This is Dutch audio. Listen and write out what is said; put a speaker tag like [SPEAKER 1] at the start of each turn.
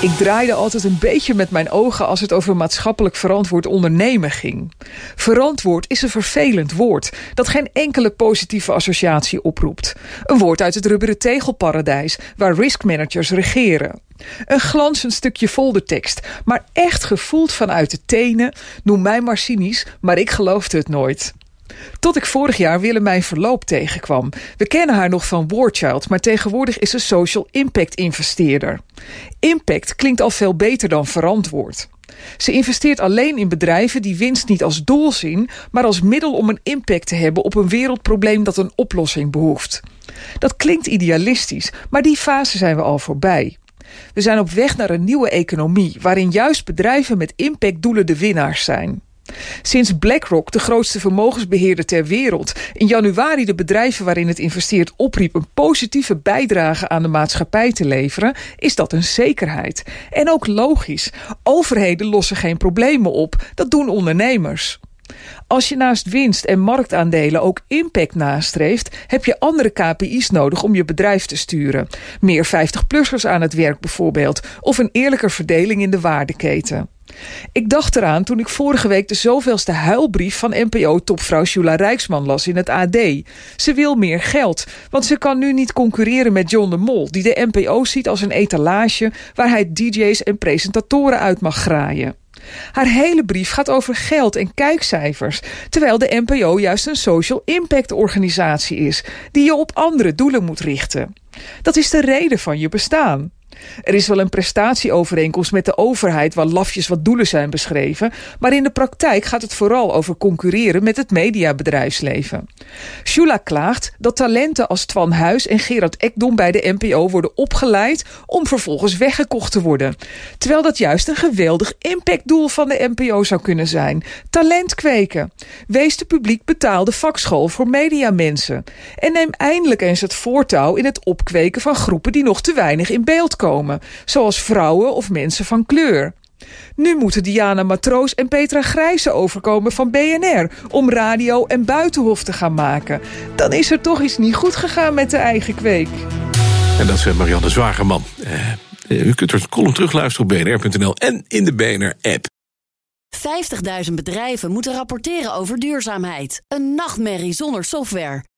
[SPEAKER 1] Ik draaide altijd een beetje met mijn ogen als het over maatschappelijk verantwoord ondernemen ging. Verantwoord is een vervelend woord dat geen enkele positieve associatie oproept. Een woord uit het rubberen tegelparadijs waar riskmanagers regeren. Een glanzend stukje foldertekst, maar echt gevoeld vanuit de tenen. Noem mij maar cynisch, maar ik geloofde het nooit. Tot ik vorig jaar Willemijn Verloop tegenkwam. We kennen haar nog van Warchild, maar tegenwoordig is ze social impact investeerder. Impact klinkt al veel beter dan verantwoord. Ze investeert alleen in bedrijven die winst niet als doel zien, maar als middel om een impact te hebben op een wereldprobleem dat een oplossing behoeft. Dat klinkt idealistisch, maar die fase zijn we al voorbij. We zijn op weg naar een nieuwe economie waarin juist bedrijven met impactdoelen de winnaars zijn. Sinds BlackRock, de grootste vermogensbeheerder ter wereld, in januari de bedrijven waarin het investeert opriep een positieve bijdrage aan de maatschappij te leveren, is dat een zekerheid. En ook logisch. Overheden lossen geen problemen op, dat doen ondernemers. Als je naast winst en marktaandelen ook impact nastreeft, heb je andere KPI's nodig om je bedrijf te sturen. Meer 50-plussers aan het werk bijvoorbeeld, of een eerlijker verdeling in de waardeketen. Ik dacht eraan toen ik vorige week de zoveelste huilbrief van NPO-topvrouw Shula Rijksman las in het AD. Ze wil meer geld, want ze kan nu niet concurreren met John de Mol, die de NPO ziet als een etalage waar hij DJ's en presentatoren uit mag graaien. Haar hele brief gaat over geld en kijkcijfers, terwijl de NPO juist een social impact organisatie is, die je op andere doelen moet richten. Dat is de reden van je bestaan. Er is wel een prestatieovereenkomst met de overheid waar lafjes wat doelen zijn beschreven, maar in de praktijk gaat het vooral over concurreren met het mediabedrijfsleven. Shula klaagt dat talenten als Twan Huis en Gerard Ekdom bij de NPO worden opgeleid om vervolgens weggekocht te worden. Terwijl dat juist een geweldig impactdoel van de NPO zou kunnen zijn. Talent kweken. Wees de publiek betaalde vakschool voor mediamensen. En neem eindelijk eens het voortouw in het opkweken van groepen die nog te weinig in beeld komen, zoals vrouwen of mensen van kleur. Nu moeten Diana Matroos en Petra Grijze overkomen van BNR om radio en buitenhof te gaan maken. Dan is er toch iets niet goed gegaan met de eigen kweek.
[SPEAKER 2] En dat is Marianne Zwagerman. Uh, u kunt er column terugluisteren op bnr.nl en in de BNR-app.
[SPEAKER 3] 50.000 bedrijven moeten rapporteren over duurzaamheid. Een nachtmerrie zonder software.